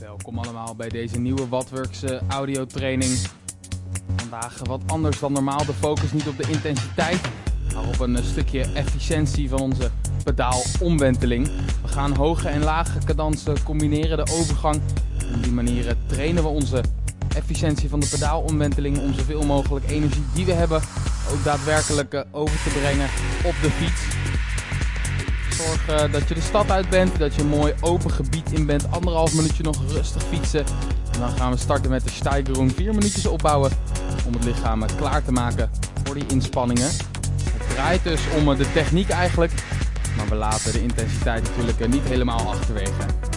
Welkom allemaal bij deze nieuwe Wattworks uh, audiotraining. Vandaag wat anders dan normaal. De focus niet op de intensiteit, maar op een stukje efficiëntie van onze pedaalomwenteling. We gaan hoge en lage cadansen combineren, de overgang. Op die manier trainen we onze efficiëntie van de pedaalomwenteling om zoveel mogelijk energie die we hebben ook daadwerkelijk over te brengen op de fiets. Zorg uh, dat je de stad uit bent, dat je een mooi open gebied in bent. Anderhalf minuutje nog rustig fietsen. En dan gaan we starten met de Steigerung. Vier minuutjes opbouwen om het lichaam klaar te maken voor die inspanningen. Het draait dus om de techniek eigenlijk. Maar we laten de intensiteit natuurlijk niet helemaal achterwege.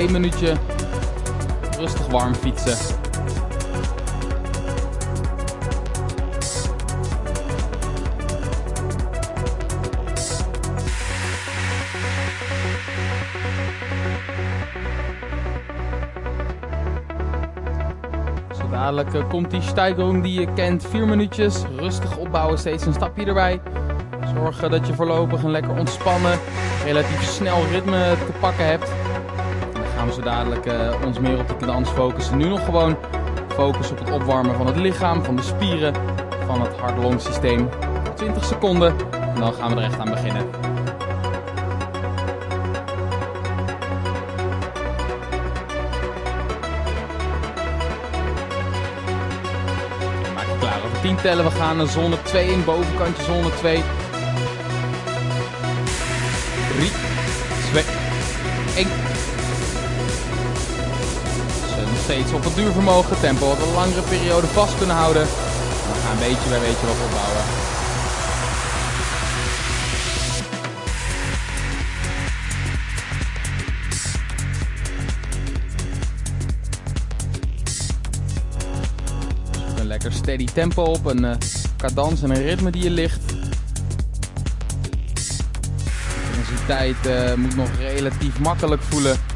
1 minuutje rustig warm fietsen. Zo dadelijk eh, komt die stijging die je kent. 4 minuutjes, rustig opbouwen, steeds een stapje erbij. Zorg dat je voorlopig een lekker ontspannen, relatief snel ritme te pakken hebt gaan we zo dadelijk uh, ons meer op de cadans focussen. Nu nog gewoon focus op het opwarmen van het lichaam, van de spieren, van het hart-long systeem. 20 seconden en dan gaan we er echt aan beginnen. maak klaar over 10 tellen. We gaan naar zone 2 in, bovenkantje zone 2. 3, 2, 1 steeds op het duurvermogen, tempo wat een langere periode vast kunnen houden. we gaan beetje bij beetje wat opbouwen. Een lekker steady tempo op, een uh, cadans en een ritme die je ligt. De intensiteit uh, moet nog relatief makkelijk voelen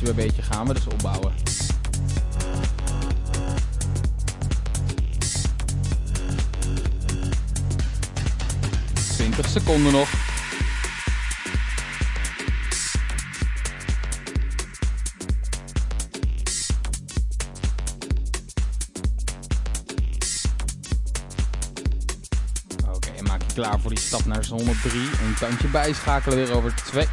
beetje bij beetje gaan we dus opbouwen. Twintig seconden nog. Oké, en maak je klaar voor die stap naar zone 3. Een tandje bijschakelen weer over 2,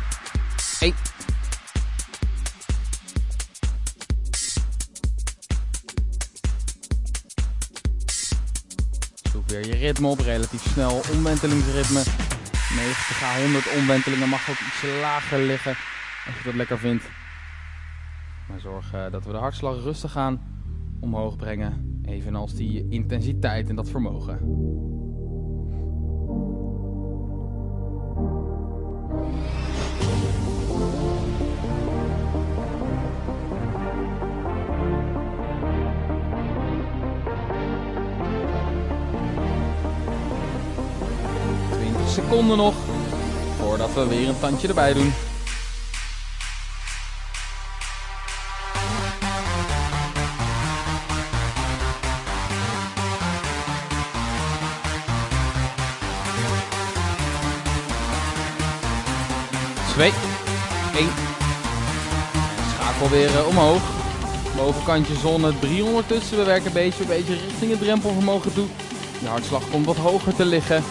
ritme op, relatief snel omwentelingsritme. 90 à 100 omwentelingen mag ook iets lager liggen als je dat lekker vindt. Maar zorg uh, dat we de hartslag rustig gaan omhoog brengen, evenals die intensiteit en dat vermogen. Seconden nog voordat we weer een tandje erbij doen. Twee, één. Schakel weer uh, omhoog. Bovenkantje zone 3 ondertussen. We werken een beetje, een beetje richting het drempelvermogen toe. De hartslag komt wat hoger te liggen.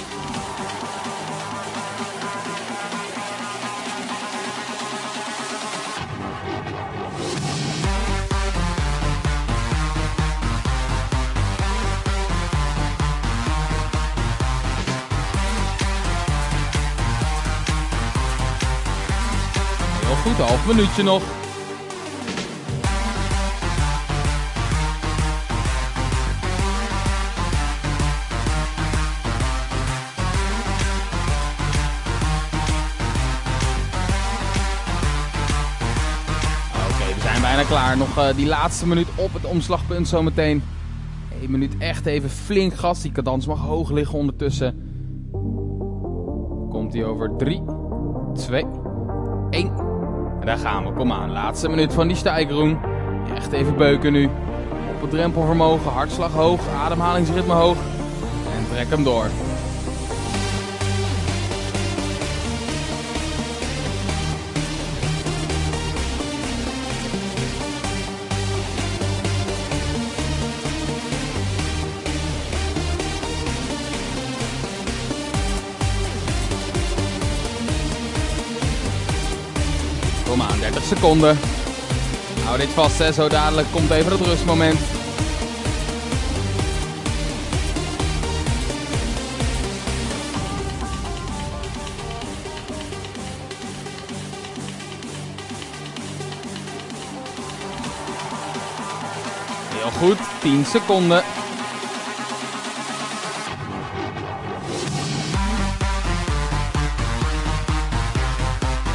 Minuutje nog. Oké, we zijn bijna klaar. Nog uh, die laatste minuut op het omslagpunt zometeen. 1 minuut echt even flink gas. Die cadans mag hoog liggen ondertussen. Komt hij over 3, 2, 1. Daar gaan we. Kom aan. Laatste minuut van die Steigerung. Echt even beuken nu. Op het drempelvermogen, hartslag hoog, ademhalingsritme hoog. En trek hem door. Seconden. Hou dit vast, hè. zo dadelijk komt even het rustmoment. Heel goed, 10 seconden.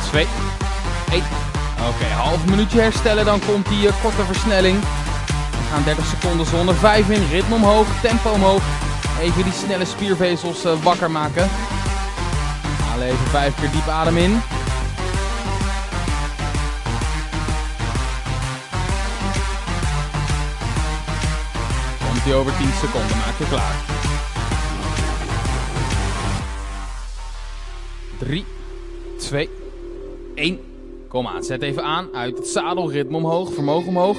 Twee, één. Oké, half minuutje herstellen, dan komt die uh, korte versnelling. We gaan 30 seconden zonder 5 in, ritme omhoog, tempo omhoog. Even die snelle spiervezels uh, wakker maken. Haal even 5 keer diep adem in. Komt hij over 10 seconden, maak je klaar. 3, 2, 1. Kom aan, zet even aan. Uit het zadel, ritme omhoog, vermogen omhoog.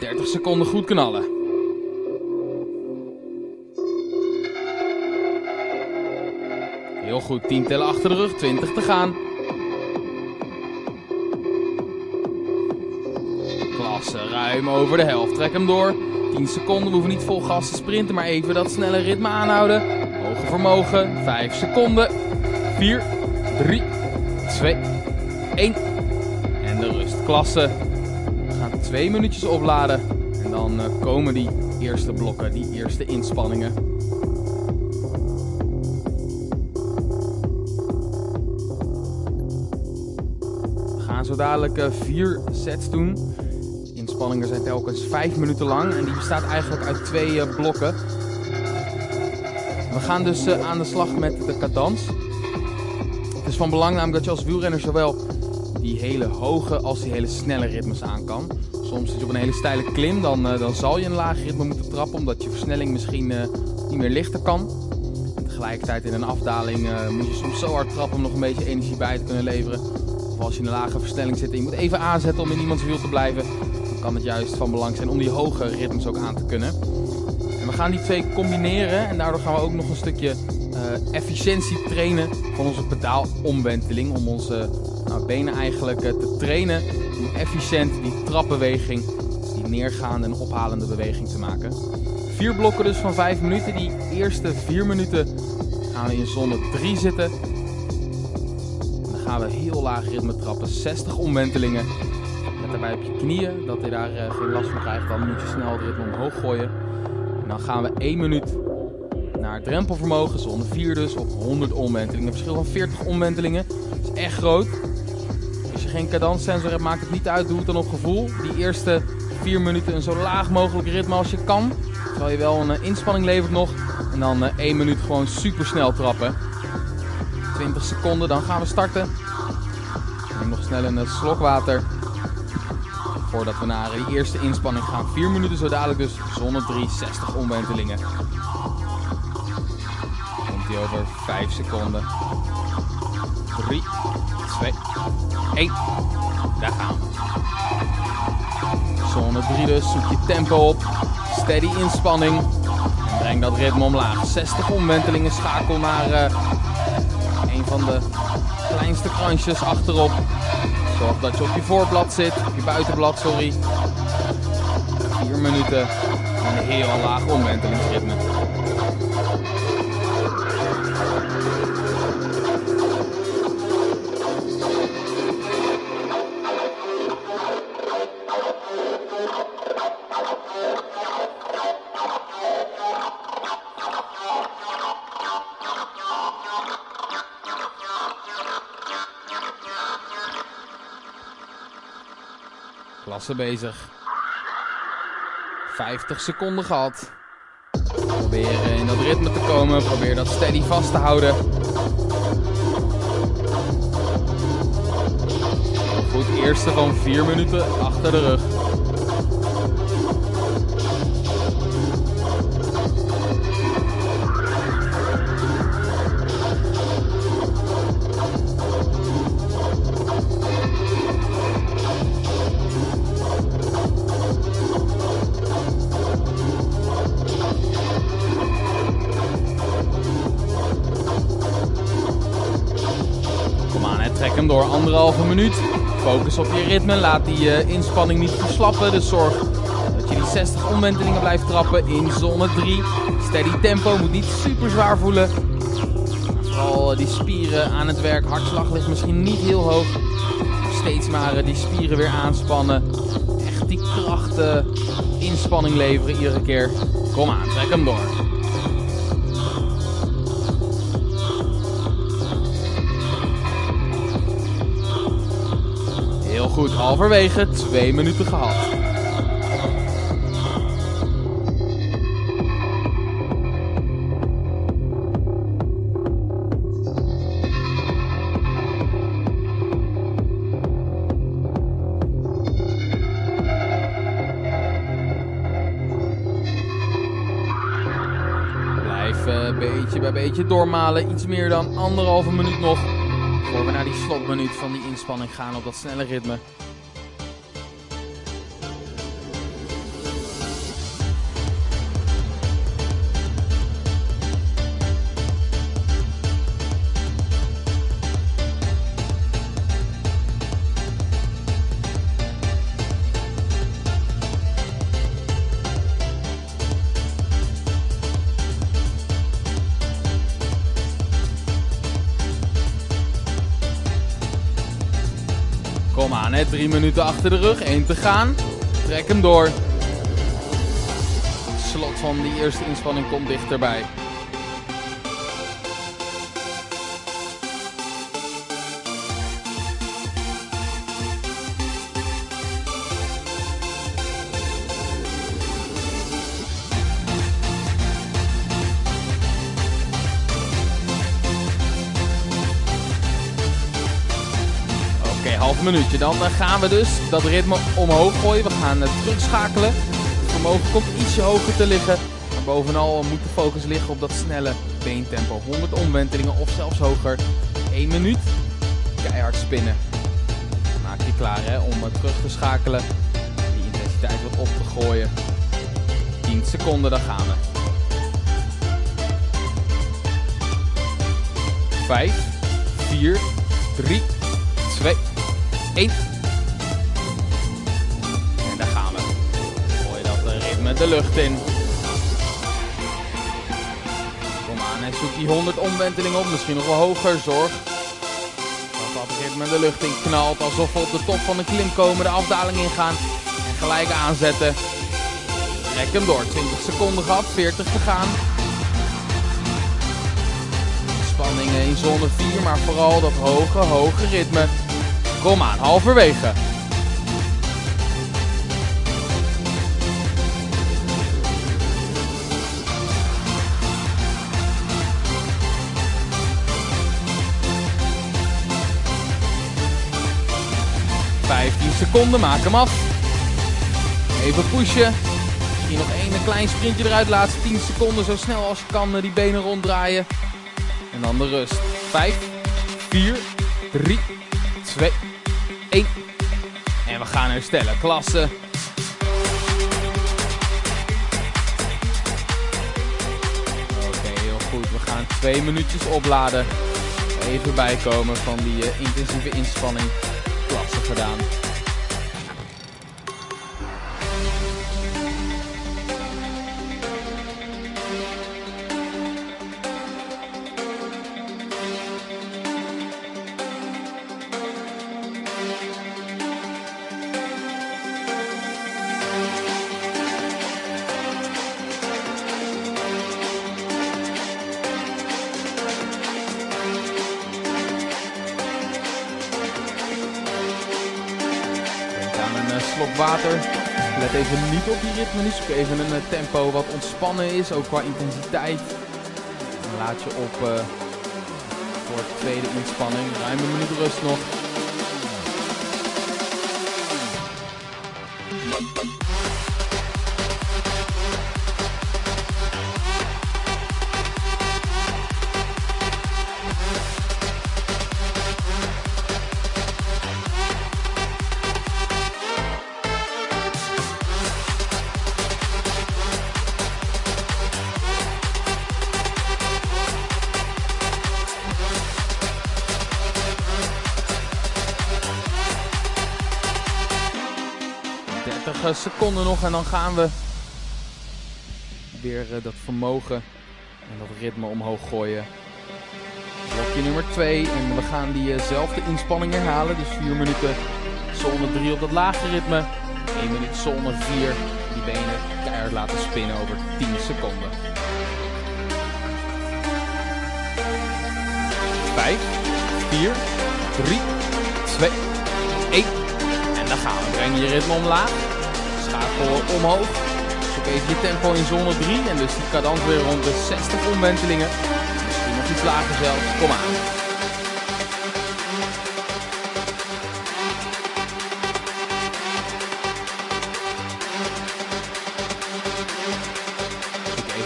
30 seconden goed knallen. Heel goed, 10 tellen achter de rug, 20 te gaan. Klasse, ruim over de helft. Trek hem door. 10 seconden, we hoeven niet vol gas te sprinten, maar even dat snelle ritme aanhouden. Hoge vermogen, 5 seconden. 4, 3, 2, 1 en de rustklasse. We gaan twee minuutjes opladen en dan uh, komen die eerste blokken, die eerste inspanningen. We gaan zo dadelijk uh, vier sets doen. De inspanningen zijn telkens vijf minuten lang en die bestaat eigenlijk uit twee uh, blokken. We gaan dus aan de slag met de cadans. Het is van belang namelijk dat je als wielrenner zowel die hele hoge als die hele snelle ritmes aan kan. Soms zit je op een hele steile klim, dan, uh, dan zal je een laag ritme moeten trappen, omdat je versnelling misschien uh, niet meer lichter kan. En tegelijkertijd in een afdaling uh, moet je soms zo hard trappen om nog een beetje energie bij te kunnen leveren. Of als je in een lage versnelling zit en je moet even aanzetten om in iemands wiel te blijven, dan kan het juist van belang zijn om die hoge ritmes ook aan te kunnen. En we gaan die twee combineren en daardoor gaan we ook nog een stukje efficiëntie trainen van onze pedaalomwenteling om onze nou, benen eigenlijk te trainen om efficiënt die trapbeweging, die neergaande en ophalende beweging te maken. Vier blokken dus van 5 minuten. Die eerste 4 minuten gaan we in zone 3 zitten. En dan gaan we heel laag ritme trappen, 60 omwentelingen. Let daarbij op je knieën, dat je daar uh, geen last van krijgt. Dan moet je snel het ritme omhoog gooien. En dan gaan we 1 minuut naar drempelvermogen, zone 4 dus, op 100 omwentelingen. Een verschil van 40 omwentelingen. Dat is echt groot geen cadanssensor hebt, maakt het niet uit. Doe het dan op gevoel. Die eerste 4 minuten een zo laag mogelijk ritme als je kan. Terwijl je wel een uh, inspanning levert nog. En dan uh, 1 minuut gewoon super snel trappen. 20 seconden, dan gaan we starten. Neem nog snel een uh, slok water. Voordat we naar die eerste inspanning gaan. 4 minuten zo dadelijk dus. Zonne 3, 60 omwentelingen. Komt hij over 5 seconden. 3, 2, 1. Daar gaan we. Zone 3 dus, zoek je tempo op. Steady inspanning. En breng dat ritme omlaag. 60 omwentelingen, schakel naar uh, een van de kleinste kransjes achterop. Zorg dat je op je voorblad zit, op je buitenblad, sorry. 4 minuten en een heel laag omwentelingsritme. Bezig. 50 seconden gehad. Probeer in dat ritme te komen. Probeer dat steady vast te houden. Goed, eerste van 4 minuten achter de rug. Op je ritme, laat die uh, inspanning niet verslappen. Dus zorg dat je die 60 omwentelingen blijft trappen in zone 3. Steady tempo, moet niet super zwaar voelen. Vooral uh, die spieren aan het werk, hartslag ligt misschien niet heel hoog. Steeds maar uh, die spieren weer aanspannen. Echt die krachten, inspanning leveren iedere keer. Kom aan, trek hem door. Goed, halverwege, twee minuten gehad. Blijf uh, beetje bij beetje doormalen, iets meer dan anderhalve minuut nog. Voor we naar die slotminuut van die inspanning gaan op dat snelle ritme. Hè. drie minuten achter de rug, één te gaan. Trek hem door. Slot van die eerste inspanning komt dichterbij. Dan eh, gaan we dus dat ritme omhoog gooien. We gaan uh, terugschakelen. Het vermogen komt ietsje hoger te liggen. Maar bovenal moet de focus liggen op dat snelle beentempo. 100 omwentelingen of zelfs hoger. 1 minuut. Keihard spinnen. Maak je klaar hè, om uh, terug te schakelen. Die intensiteit wat op te gooien. 10 seconden, dan gaan we. 5, 4, 3, 2, 1. En daar gaan we. Gooi dat ritme de lucht in. Kom aan en zoek die 100 omwentelingen op. Misschien nog wel hoger. Zorg dat dat ritme de lucht in knalt. Alsof we op de top van de klim komen. De afdaling ingaan. En gelijk aanzetten. Trek hem door. 20 seconden gehad. 40 te gaan. Spanningen in zone 4. Maar vooral dat hoge, hoge ritme. Kom aan, halverwege. Vijftien seconden, maak hem af. Even pushen. Misschien nog één klein sprintje eruit. Laatste 10 seconden zo snel als je kan die benen ronddraaien. En dan de rust. 5, 4, 3, 2, 1. En we gaan herstellen. Klasse. Oké, heel goed. We gaan twee minuutjes opladen. Even bijkomen van die uh, intensieve inspanning. Klasse gedaan. Even niet op die ritme, nu zoek even een tempo wat ontspannen is, ook qua intensiteit. Laat je op uh, voor de tweede inspanning. Ruim een minuut rust nog. 30 seconden nog en dan gaan we weer dat vermogen en dat ritme omhoog gooien. Blokje nummer 2 en we gaan diezelfde inspanning herhalen. Dus 4 minuten zone 3 op dat lage ritme. 1 minuut zone 4. Die benen keihard laten spinnen over 10 seconden. 5, 4, 3, 2, 1. En dan gaan we. Breng je ritme omlaag. Schakel omhoog. Zoek even je tempo in zone 3. En dus die cadans weer rond de 60 omwentelingen. Misschien nog iets lager zelfs. Kom aan.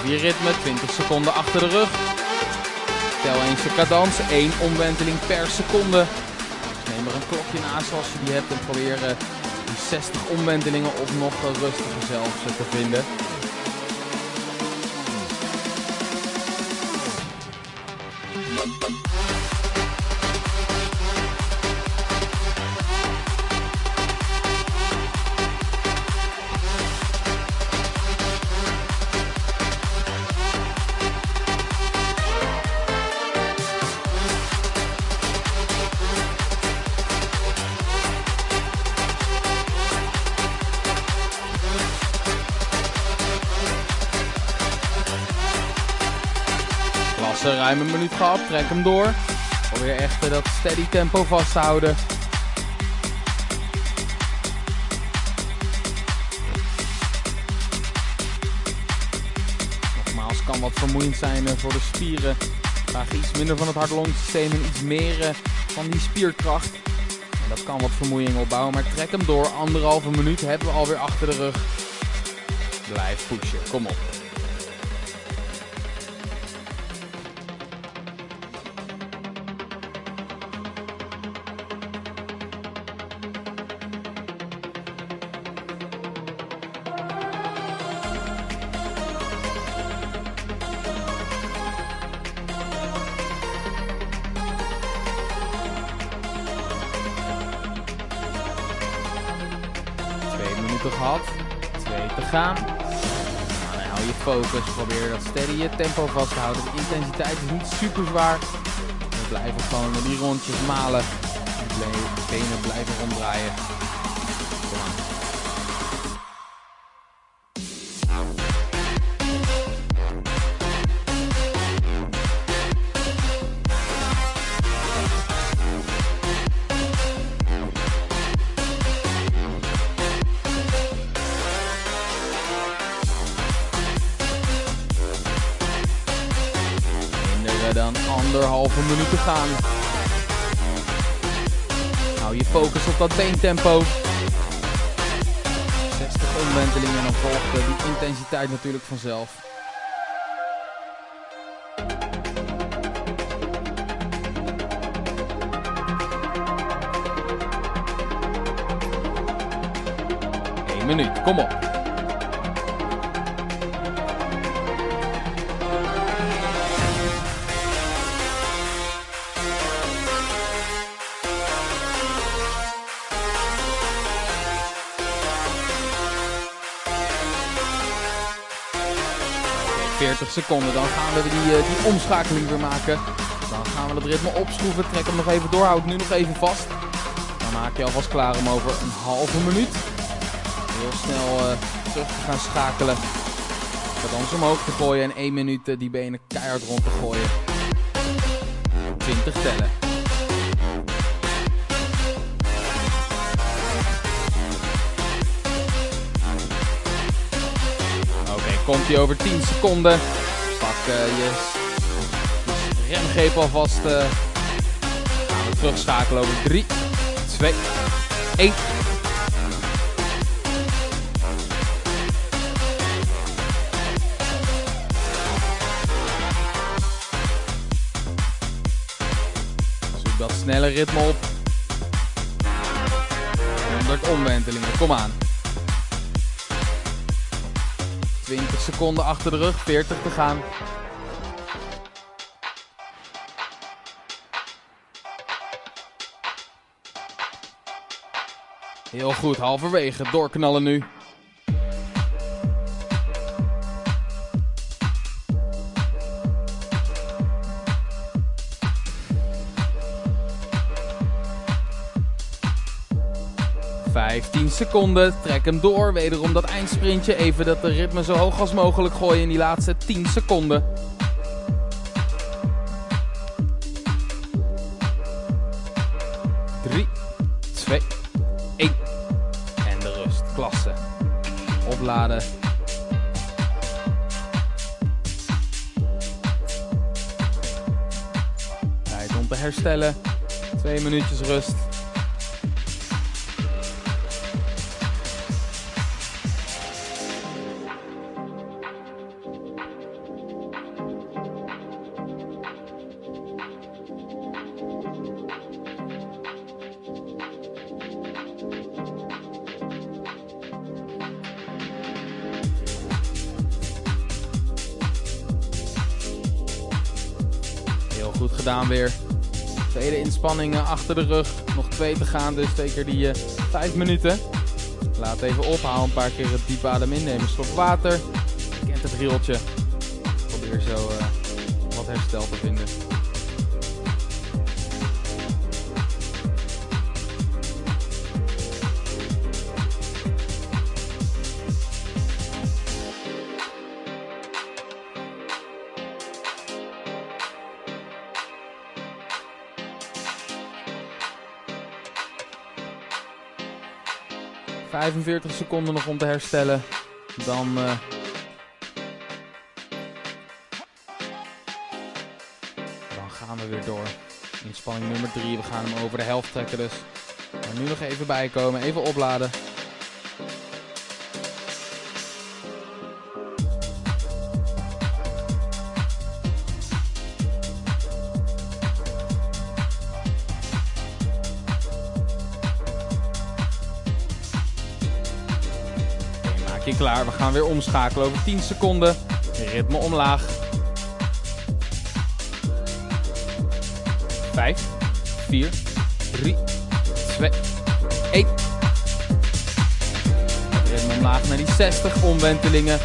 Je ritme. 20 seconden achter de rug. Tel eens je cadans. 1 omwenteling per seconde. Neem er een klokje naast als je die hebt. En probeer die 60 omwentelingen of nog rustiger zelfs te vinden. Trek hem door. Probeer echt dat steady tempo vast te houden. Nogmaals, kan wat vermoeiend zijn voor de spieren. Vraag iets minder van het hart-longsysteem en iets meer van die spierkracht. En dat kan wat vermoeiing opbouwen, maar trek hem door. Anderhalve minuut hebben we alweer achter de rug. Blijf pushen, kom op. focus. Probeer dat steady je tempo vast te houden. De intensiteit is niet super zwaar. We blijven gewoon die rondjes malen. De benen blijven ronddraaien. Gaan. Hou je focus op dat beentempo. 60 omwentelingen en dan volgt die intensiteit natuurlijk vanzelf. Eén minuut, kom op. 40 seconden. Dan gaan we die, uh, die omschakeling weer maken. Dan gaan we het ritme opschroeven. Trek hem nog even door. Houd nu nog even vast. Dan maak je alvast klaar om over een halve minuut heel snel uh, terug te gaan schakelen. Cadans omhoog te gooien en 1 minuut uh, die benen keihard rond te gooien. 20 tellen. Komt hij over 10 seconden. Pak uh, je, remgreep alvast. Uh, gaan we terugschakelen over 3, 2, 1. Zoek dat snelle ritme op. 100 omwentelingen, kom aan. 20 seconden achter de rug, 40 te gaan. Heel goed, halverwege. Doorknallen nu. Vijftien seconden. Trek hem door. Wederom dat eindsprintje. Even dat de ritme zo hoog als mogelijk gooien in die laatste 10 seconden. 3, 2, 1. En de rust. Klasse. Opladen. Tijd om te herstellen. Twee minuutjes rust. Weer. Tweede inspanning eh, achter de rug. Nog twee te gaan, dus zeker die eh, vijf minuten. Laat even ophouden, een paar keer het diepe adem innemen. Slok water. Je kent het rieltje. Probeer zo eh, wat herstel te vinden. ...45 seconden nog om te herstellen. Dan... eh, Dan gaan we weer door. Inspanning nummer 3. We gaan hem over de helft trekken dus. Maar nu nog even bijkomen. Even opladen. Klaar. We gaan weer omschakelen over 10 seconden. Ritme omlaag. 5, 4, 3, 2, 1. Ritme omlaag naar die 60 omwentelingen.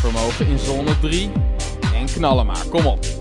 Vermogen in zone 3. En knallen maar. Kom op.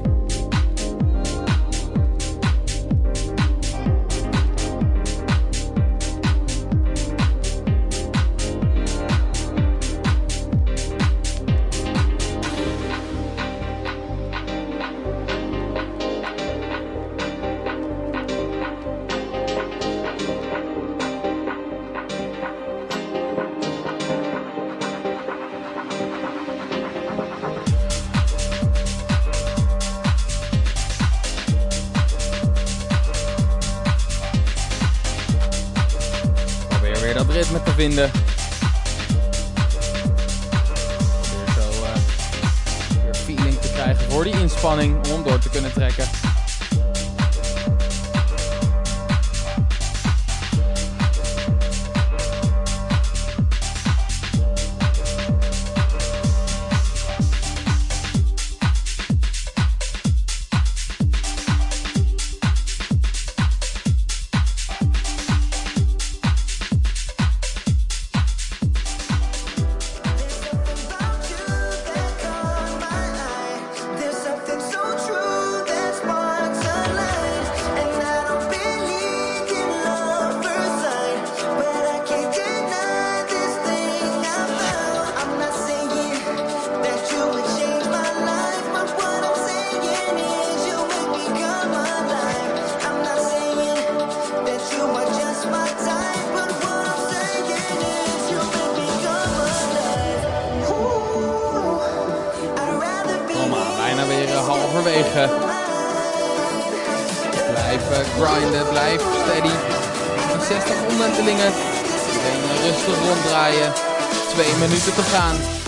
vinden. Probeer zo eh, weer feeling te krijgen voor die inspanning om door te kunnen trekken. Twee minuten te gaan.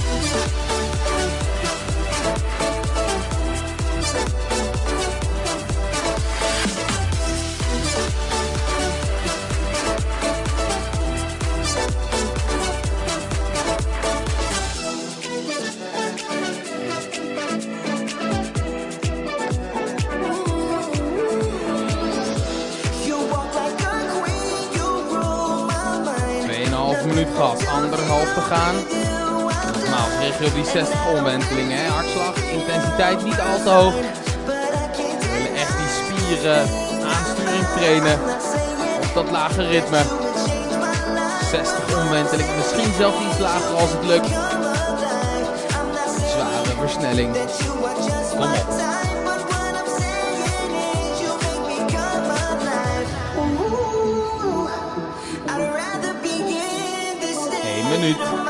Die 60 omwentelingen. Hè? Hartslag, intensiteit niet al te hoog. We willen echt die spieren aansturing trainen op dat lage ritme. 60 omwentelingen, misschien zelfs iets lager als het lukt. Zware versnelling. Kom op. Minuut.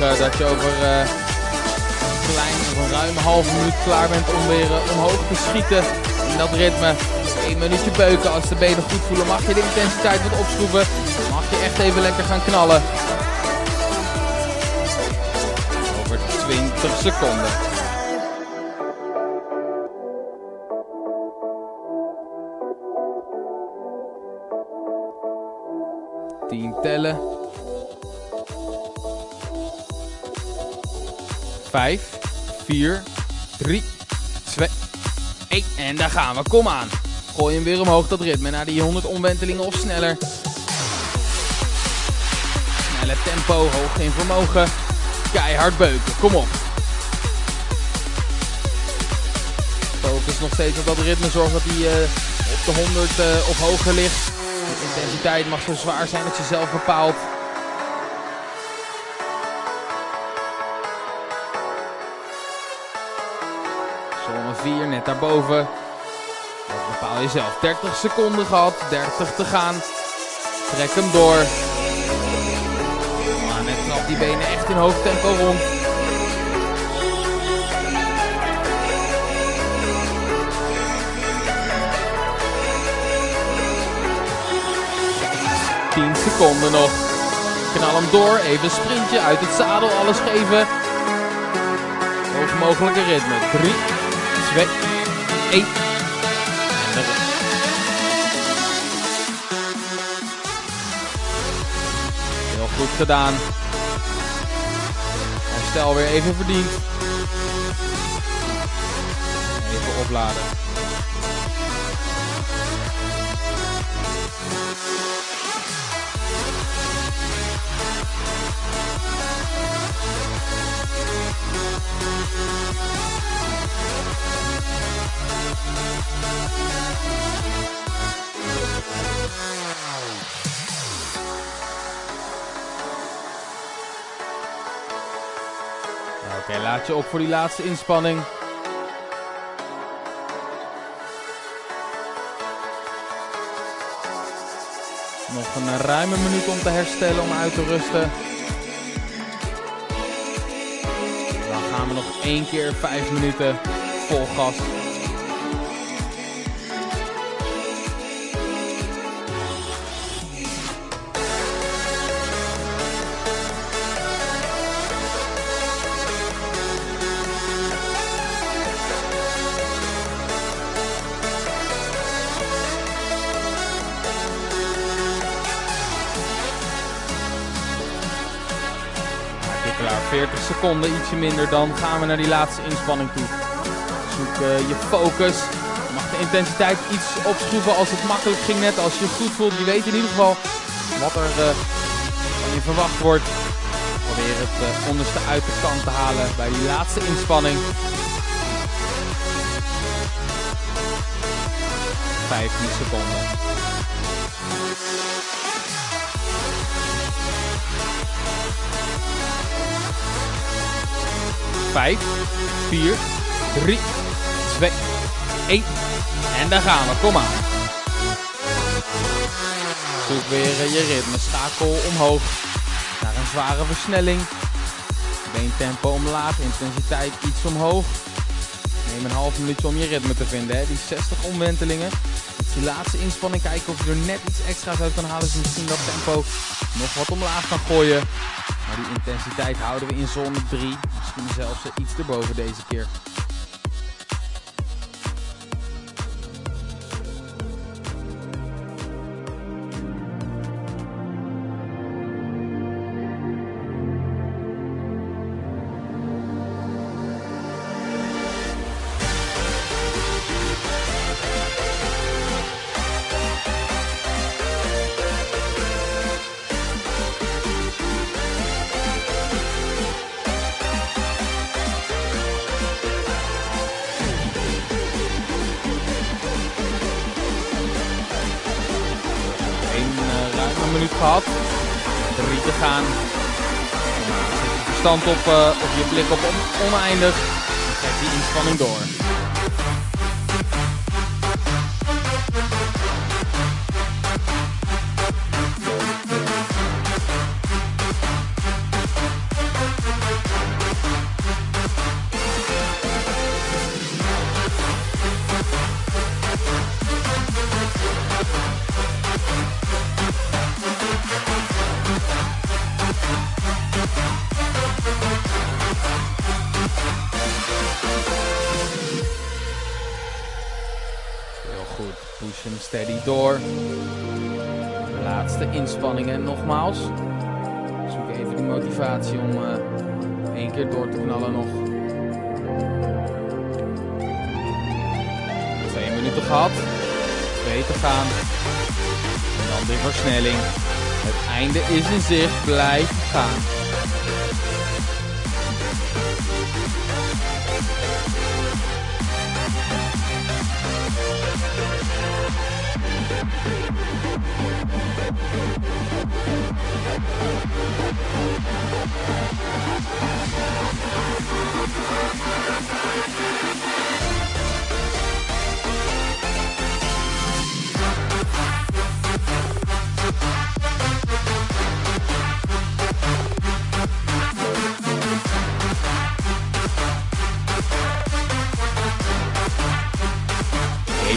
Eh, dat je over eh, een klein of een ruime halve minuut klaar bent om weer eh, omhoog te schieten in dat ritme. Eén minuutje beuken als de benen goed voelen. Mag je de intensiteit wat opschroeven. Mag je echt even lekker gaan knallen. Over 20 seconden. Tien tellen. Vijf, vier, drie, twee, één. En daar gaan we. Kom aan. Gooi hem weer omhoog, dat ritme. Naar die 100 omwentelingen of sneller. Snelle tempo, hoog in vermogen. Keihard beuken. Kom op. Focus nog steeds op dat ritme. Zorg dat hij eh, op de 100 eh, of hoger ligt. De intensiteit mag zo zwaar zijn dat je zelf bepaalt. 4 net daarboven. Bepaal je zelf. 30 seconden gehad, 30 te gaan. Trek hem door. Maar net knap die benen echt in hoog tempo rond. Seconden nog. Knal hem door. Even een sprintje uit het zadel. Alles geven. Hoogst mogelijke ritme. 3, 2, 1. En de rust. Heel goed gedaan. Herstel weer even verdiend. Even opladen. Oké, laat je op voor die laatste inspanning. Nog een ruime minuut om te herstellen, om uit te rusten. Dan gaan we nog één keer vijf minuten vol gas. 40 seconden, ietsje minder. Dan gaan we naar die laatste inspanning toe. Zoek eh, je focus. Je mag de intensiteit iets opschroeven als het makkelijk ging net. Als je je goed voelt. Je weet in ieder geval wat er eh, van je verwacht wordt. Probeer het eh, onderste uit de kant te halen bij die laatste inspanning. 15 seconden. Vijf, vier, drie, twee, één. En daar gaan we. Kom aan. Zoek weer eh, je ritme. Schakel omhoog. Naar een zware versnelling. Beentempo omlaag. Intensiteit iets omhoog. Neem een half minuutje om je ritme te vinden. Hè. Die 60 omwentelingen. Met die laatste inspanning kijken of je er net iets extra's uit kan halen. Dus misschien dat tempo nog wat omlaag kan gooien. Maar die intensiteit houden we in zone 3. Misschien zelfs iets erboven deze keer. Op eh, of je blik op on- oneindig. Trek die inspanning door. Steady door. Laatste inspanning en nogmaals. Zoek even die motivatie om eh één keer door te knallen nog. Twee minuten gehad. Twee te gaan. En dan de versnelling. Het einde is in zicht. Blijf gaan.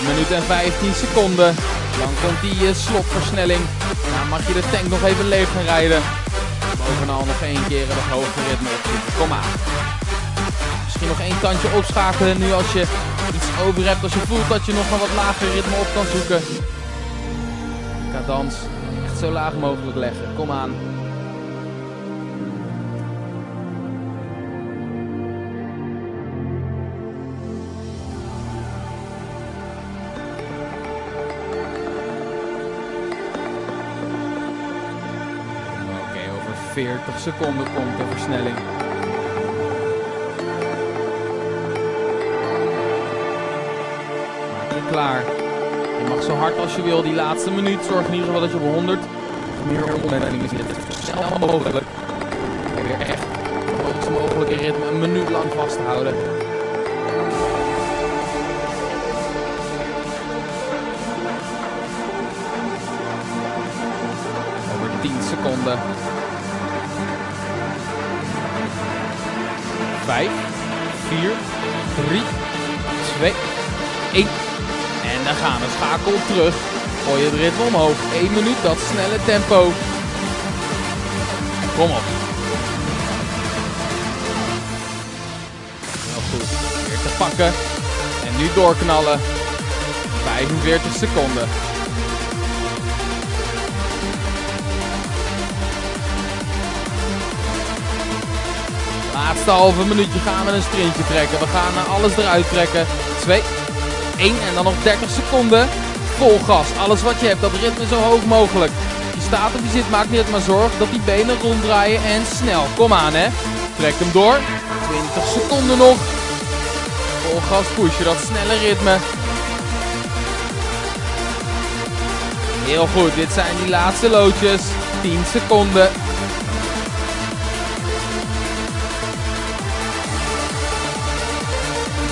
Minuut en 15 seconden. Dan komt die eh, slotversnelling. Dan mag je de tank nog even leeg gaan rijden. Bovenal nog één keer het hoogste ritme. Kom aan. Misschien nog één tandje opschakelen nu als je iets over hebt. Als je voelt dat je nog een wat lager ritme op kan zoeken. Cadans echt zo laag mogelijk leggen. Kom aan. 40 seconden komt de versnelling. Maak je klaar. Je mag zo hard als je wil die laatste minuut. Zorg in ieder geval dat je op 100 of meer omwentelingen zit. Zo snel mogelijk. Weer echt het hoogst mogelijke ritme een minuut lang vasthouden. 5, 4, 3, 2, 1. En dan gaan we. Schakel terug. Gooi je het ritme omhoog. 1 minuut, dat snelle tempo. Kom op. Heel goed. Weer te pakken. En nu doorknallen. 45 seconden. Halve minuutje gaan we een sprintje trekken. We gaan alles eruit trekken. 2, 1 en dan nog 30 seconden. Vol gas. Alles wat je hebt, dat ritme zo hoog mogelijk. Je staat of je zit, maakt niet uit, maar zorg dat die benen ronddraaien en snel. Kom aan hè. Trek hem door. 20 seconden nog. Vol gas pushen, dat snelle ritme. Heel goed, dit zijn die laatste loodjes. 10 seconden.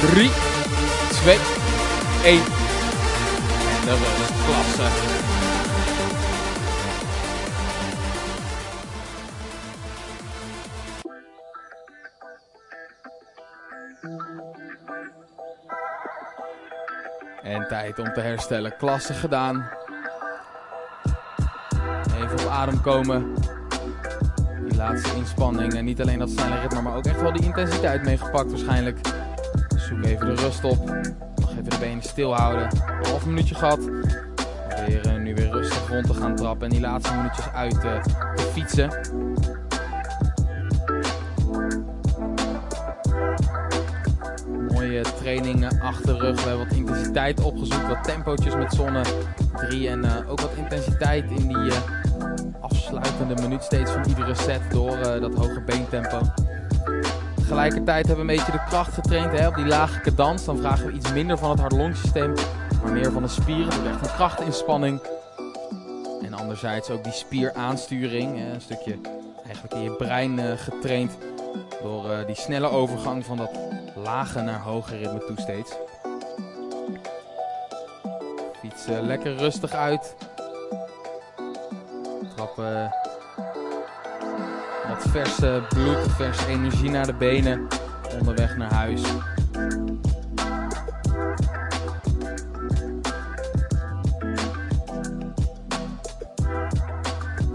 Drie, twee, één. En de rustklasse. En tijd om te herstellen. Klasse gedaan. Even op adem komen. Die laatste inspanning. En niet alleen dat snelle ritme, maar ook echt wel die intensiteit meegepakt waarschijnlijk. Zoek even de rust op. Nog even de benen stil houden. Half minuutje gehad. Proberen nu weer rustig rond te gaan trappen. En die laatste minuutjes uit eh, te fietsen. Mooie trainingen achter de rug. We hebben wat intensiteit opgezocht. Wat tempootjes met zonne 3. En eh, ook wat intensiteit in die eh, afsluitende minuut steeds van iedere set door eh, dat hoge beentempo. Tegelijkertijd hebben we een beetje de kracht getraind hè, op die lage cadans. Dan vragen we iets minder van het hart-longsysteem, maar meer van de spieren. Wordt echt een krachtinspanning. En anderzijds ook die spieraansturing. Een stukje eigenlijk in je brein eh, getraind. Door eh, die snelle overgang van dat lage naar hoge ritme toe steeds. Fiets eh, lekker rustig uit. Trap eh, wat verse bloed, verse energie naar de benen. Onderweg naar huis.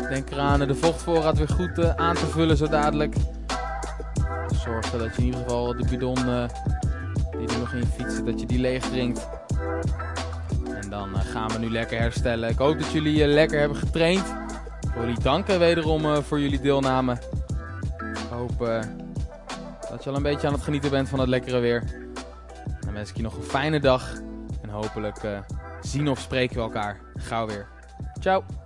Denk eraan de vochtvoorraad weer goed eh, aan te vullen zo dadelijk. Zorg dat je in ieder geval de bidon eh, die er nog in je dat je die leeg drinkt. En dan eh, gaan we nu lekker herstellen. Ik hoop dat jullie lekker hebben getraind. Ik wil jullie danken wederom eh, voor jullie deelname. Ik hoop eh, dat je al een beetje aan het genieten bent van het lekkere weer. Dan wens ik je nog een fijne dag. En hopelijk eh, zien of spreken we elkaar gauw weer. Ciao!